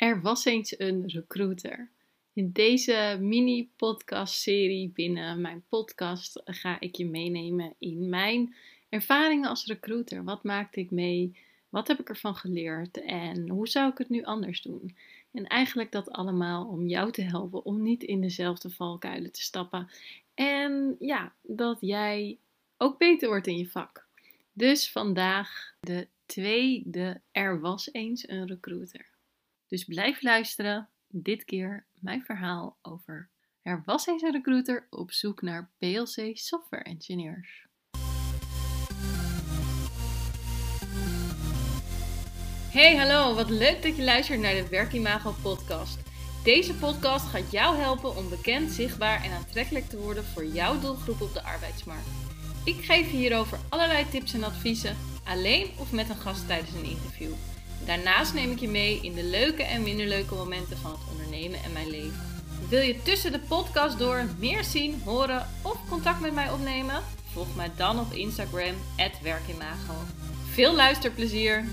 Er was eens een recruiter. In deze mini-podcast-serie binnen mijn podcast ga ik je meenemen in mijn ervaringen als recruiter. Wat maakte ik mee? Wat heb ik ervan geleerd? En hoe zou ik het nu anders doen? En eigenlijk dat allemaal om jou te helpen om niet in dezelfde valkuilen te stappen. En ja, dat jij ook beter wordt in je vak. Dus vandaag de tweede Er was eens een recruiter. Dus blijf luisteren. Dit keer mijn verhaal over Er was eens een recruiter op zoek naar PLC software engineers. Hey, hallo, wat leuk dat je luistert naar de Werkimago podcast. Deze podcast gaat jou helpen om bekend, zichtbaar en aantrekkelijk te worden voor jouw doelgroep op de arbeidsmarkt. Ik geef je hierover allerlei tips en adviezen, alleen of met een gast tijdens een interview. Daarnaast neem ik je mee in de leuke en minder leuke momenten van het ondernemen en mijn leven. Wil je tussen de podcast door meer zien, horen of contact met mij opnemen? Volg mij dan op Instagram, werkimago. Veel luisterplezier!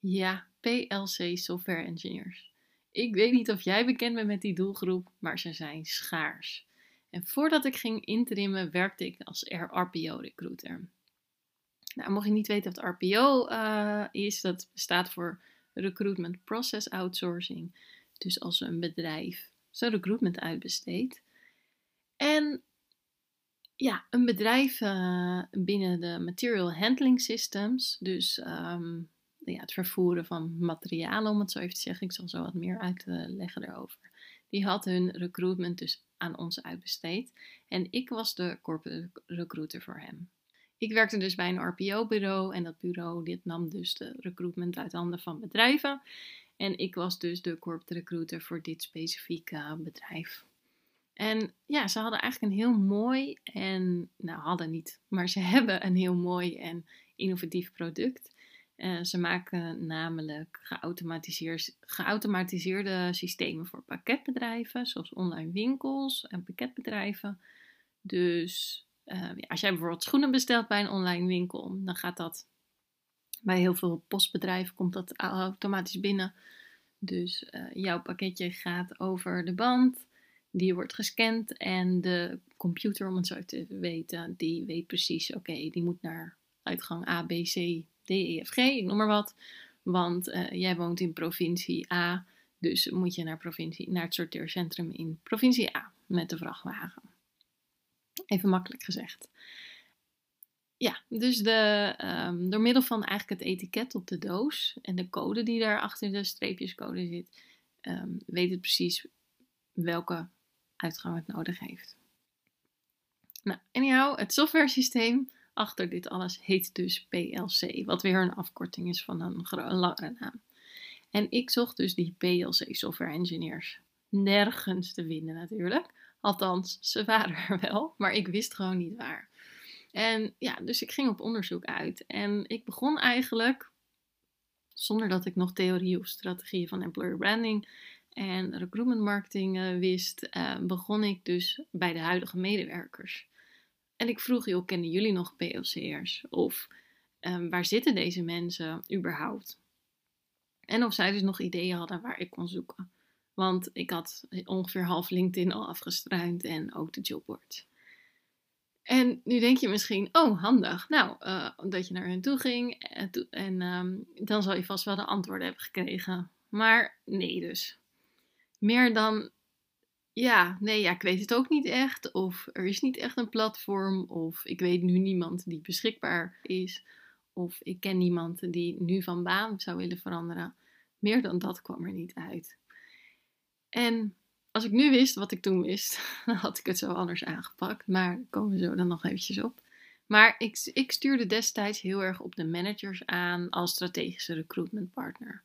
Ja, PLC Software Engineers. Ik weet niet of jij bekend bent met die doelgroep, maar ze zijn schaars. En voordat ik ging interimmen, werkte ik als RPO-recruiter. Nou, mocht je niet weten wat RPO uh, is, dat staat voor Recruitment Process Outsourcing. Dus als een bedrijf zijn recruitment uitbesteedt. En ja, een bedrijf uh, binnen de Material Handling Systems, dus um, ja, het vervoeren van materialen, om het zo even te zeggen. Ik zal zo wat meer uitleggen daarover. Die had hun recruitment dus aan ons uitbesteed. En ik was de corporate recruiter voor hem. Ik werkte dus bij een RPO-bureau en dat bureau dit nam dus de recruitment uit handen van bedrijven. En ik was dus de corporate recruiter voor dit specifieke bedrijf. En ja, ze hadden eigenlijk een heel mooi en, nou hadden niet, maar ze hebben een heel mooi en innovatief product. Uh, ze maken namelijk geautomatiseerde systemen voor pakketbedrijven, zoals online winkels en pakketbedrijven. Dus uh, als jij bijvoorbeeld schoenen bestelt bij een online winkel, dan gaat dat bij heel veel postbedrijven komt dat automatisch binnen. Dus uh, jouw pakketje gaat over de band, die wordt gescand en de computer, om het zo te weten, die weet precies, oké, die moet naar uitgang A, B, C, D, E, F, G, ik noem maar wat. Want uh, jij woont in provincie A, dus moet je naar, provincie, naar het sorteercentrum in provincie A met de vrachtwagen. Even makkelijk gezegd. Ja, dus de, um, door middel van eigenlijk het etiket op de doos en de code die daar achter de streepjescode zit, um, weet het precies welke uitgang het nodig heeft. Nou, anyhow, het software systeem achter dit alles heet dus PLC, wat weer een afkorting is van een, een langere naam. En ik zocht dus die PLC software engineers. Nergens te vinden natuurlijk. Althans, ze waren er wel, maar ik wist gewoon niet waar. En ja, dus ik ging op onderzoek uit. En ik begon eigenlijk, zonder dat ik nog theorie of strategieën van employer branding en recruitment marketing uh, wist, uh, begon ik dus bij de huidige medewerkers. En ik vroeg, joh, kennen jullie nog PLC'ers? Of um, waar zitten deze mensen überhaupt? En of zij dus nog ideeën hadden waar ik kon zoeken. Want ik had ongeveer half LinkedIn al afgestruind en ook de jobboard. En nu denk je misschien, oh handig, nou, uh, dat je naar hen toe ging en, en um, dan zal je vast wel de antwoorden hebben gekregen. Maar nee dus. Meer dan ja, nee, ja, ik weet het ook niet echt. Of er is niet echt een platform. Of ik weet nu niemand die beschikbaar is. Of ik ken niemand die nu van baan zou willen veranderen. Meer dan dat kwam er niet uit. En als ik nu wist wat ik toen wist, dan had ik het zo anders aangepakt. Maar komen we zo dan nog eventjes op. Maar ik, ik stuurde destijds heel erg op de managers aan als strategische recruitment partner.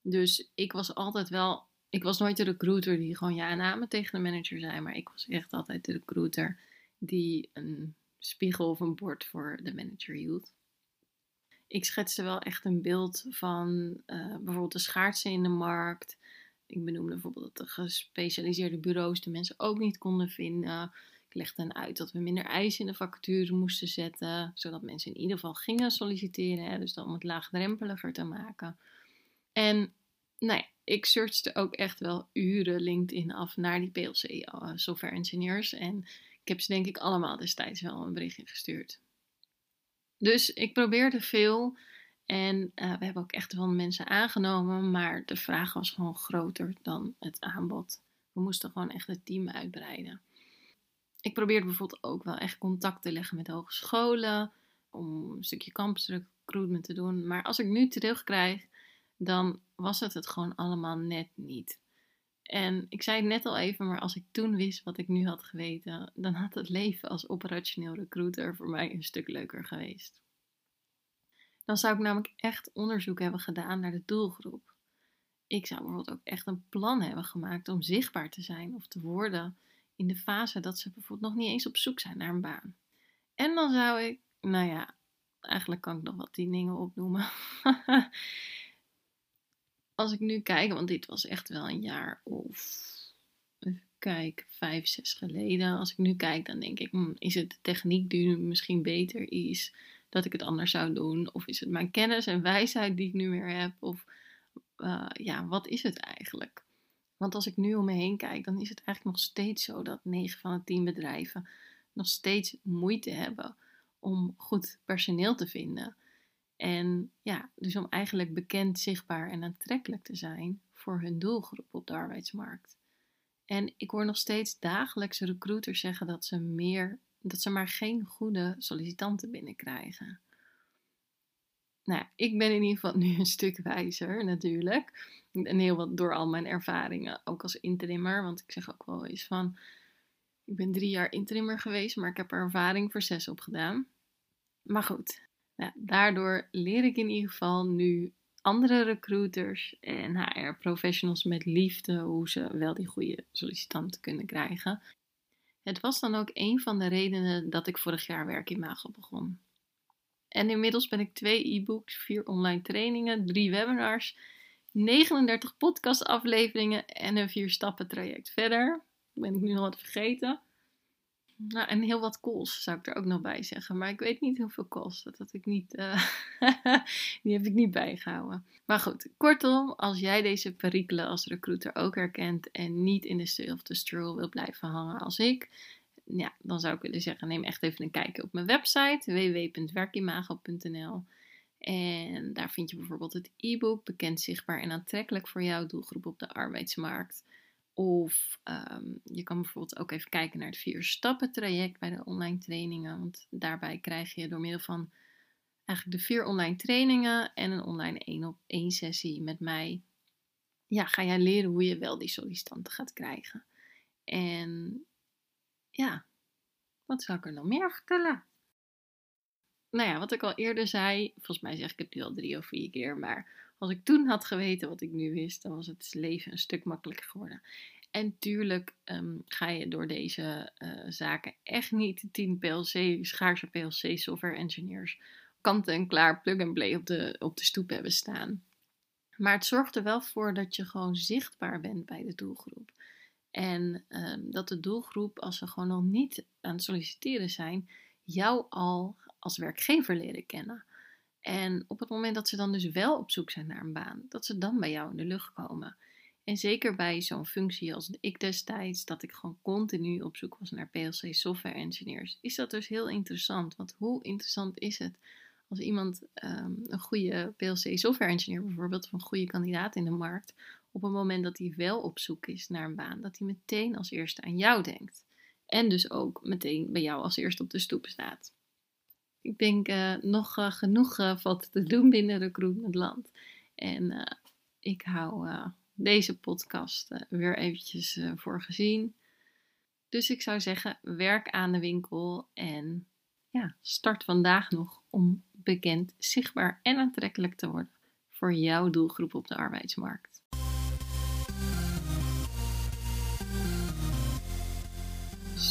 Dus ik was altijd wel ik was nooit de recruiter die gewoon ja namen tegen de manager zei, maar ik was echt altijd de recruiter die een spiegel of een bord voor de manager hield. Ik schetste wel echt een beeld van uh, bijvoorbeeld de schaarste in de markt. Ik benoemde bijvoorbeeld dat de gespecialiseerde bureaus de mensen ook niet konden vinden. Ik legde dan uit dat we minder eisen in de vacature moesten zetten, zodat mensen in ieder geval gingen solliciteren. Hè, dus dan om het laagdrempeliger te maken. En nou ja, ik searchte ook echt wel uren LinkedIn af naar die PLC uh, software engineers. En ik heb ze denk ik allemaal destijds wel een berichtje gestuurd. Dus ik probeerde veel. En uh, we hebben ook echt wel mensen aangenomen. Maar de vraag was gewoon groter dan het aanbod. We moesten gewoon echt het team uitbreiden. Ik probeerde bijvoorbeeld ook wel echt contact te leggen met hogescholen. Om een stukje campus recruitment te doen. Maar als ik nu terugkrijg, dan was het het gewoon allemaal net niet. En ik zei het net al even, maar als ik toen wist wat ik nu had geweten, dan had het leven als operationeel recruiter voor mij een stuk leuker geweest. Dan zou ik namelijk echt onderzoek hebben gedaan naar de doelgroep. Ik zou bijvoorbeeld ook echt een plan hebben gemaakt om zichtbaar te zijn of te worden in de fase dat ze bijvoorbeeld nog niet eens op zoek zijn naar een baan. En dan zou ik, nou ja, eigenlijk kan ik nog wat die dingen opnoemen. als ik nu kijk, want dit was echt wel een jaar of, kijken, vijf, zes geleden. Als ik nu kijk, dan denk ik, hmm, is het de techniek die nu misschien beter is, dat ik het anders zou doen? Of is het mijn kennis en wijsheid die ik nu meer heb? Of uh, ja, wat is het eigenlijk? Want als ik nu om me heen kijk, dan is het eigenlijk nog steeds zo dat 9 van de 10 bedrijven nog steeds moeite hebben om goed personeel te vinden. En ja, dus om eigenlijk bekend, zichtbaar en aantrekkelijk te zijn voor hun doelgroep op de arbeidsmarkt. En ik hoor nog steeds dagelijks recruiters zeggen dat ze, meer, dat ze maar geen goede sollicitanten binnenkrijgen. Nou, ik ben in ieder geval nu een stuk wijzer natuurlijk. En heel wat door al mijn ervaringen, ook als interimmer. Want ik zeg ook wel eens van, ik ben drie jaar interimmer geweest, maar ik heb er ervaring voor zes op gedaan. Maar goed, nou, daardoor leer ik in ieder geval nu andere recruiters en HR-professionals met liefde hoe ze wel die goede sollicitanten kunnen krijgen. Het was dan ook een van de redenen dat ik vorig jaar werk in Magel begon. En inmiddels ben ik twee e-books, vier online trainingen, drie webinars, 39 podcastafleveringen en een vier stappen traject verder. Ben ik nu nog wat vergeten? Nou, en heel wat calls zou ik er ook nog bij zeggen. Maar ik weet niet hoeveel calls. Dat ik niet, uh, die heb ik niet bijgehouden. Maar goed, kortom, als jij deze perikelen als recruiter ook herkent en niet in de stil of stroll wil blijven hangen als ik, ja, dan zou ik willen zeggen, neem echt even een kijkje op mijn website www.werkimago.nl. En daar vind je bijvoorbeeld het e-book Bekend, Zichtbaar en Aantrekkelijk voor jouw doelgroep op de arbeidsmarkt. Of ehm, je kan bijvoorbeeld ook even kijken naar het vier stappen traject bij de online trainingen. Want daarbij krijg je door middel van eigenlijk de vier online trainingen en een online één op één sessie met mij. Ja, ga jij leren hoe je wel die sollicitanten gaat krijgen. En ja, wat zou ik er nog meer vertellen? Nou ja, wat ik al eerder zei, volgens mij zeg ik het nu al drie of vier keer, maar als ik toen had geweten wat ik nu wist, dan was het leven een stuk makkelijker geworden. En tuurlijk um, ga je door deze uh, zaken echt niet 10 PLC, schaarse PLC software engineers kant en klaar plug and play op de, stoep hebben staan. Maar het zorgt er wel voor dat je gewoon zichtbaar bent bij de doelgroep. En um, dat de doelgroep, als ze gewoon nog niet aan het solliciteren zijn, jou al als werkgever leren kennen. En op het moment dat ze dan dus wel op zoek zijn naar een baan, dat ze dan bij jou in de lucht komen. En zeker bij zo'n functie als ik destijds, dat ik gewoon continu op zoek was naar PLC software engineers, is dat dus heel interessant. Want hoe interessant is het als iemand um, een goede PLC software engineer bijvoorbeeld, of een goede kandidaat in de markt, op het moment dat hij wel op zoek is naar een baan, dat hij meteen als eerste aan jou denkt. En dus ook meteen bij jou als eerste op de stoep staat ik denk uh, nog uh, genoeg uh, valt te doen binnen recruitmentland. En ik hou deze podcast weer eventjes voor gezien. Dus ik zou zeggen, werk aan de winkel en ja, start vandaag nog om bekend, zichtbaar en aantrekkelijk te worden voor jouw doelgroep op de arbeidsmarkt.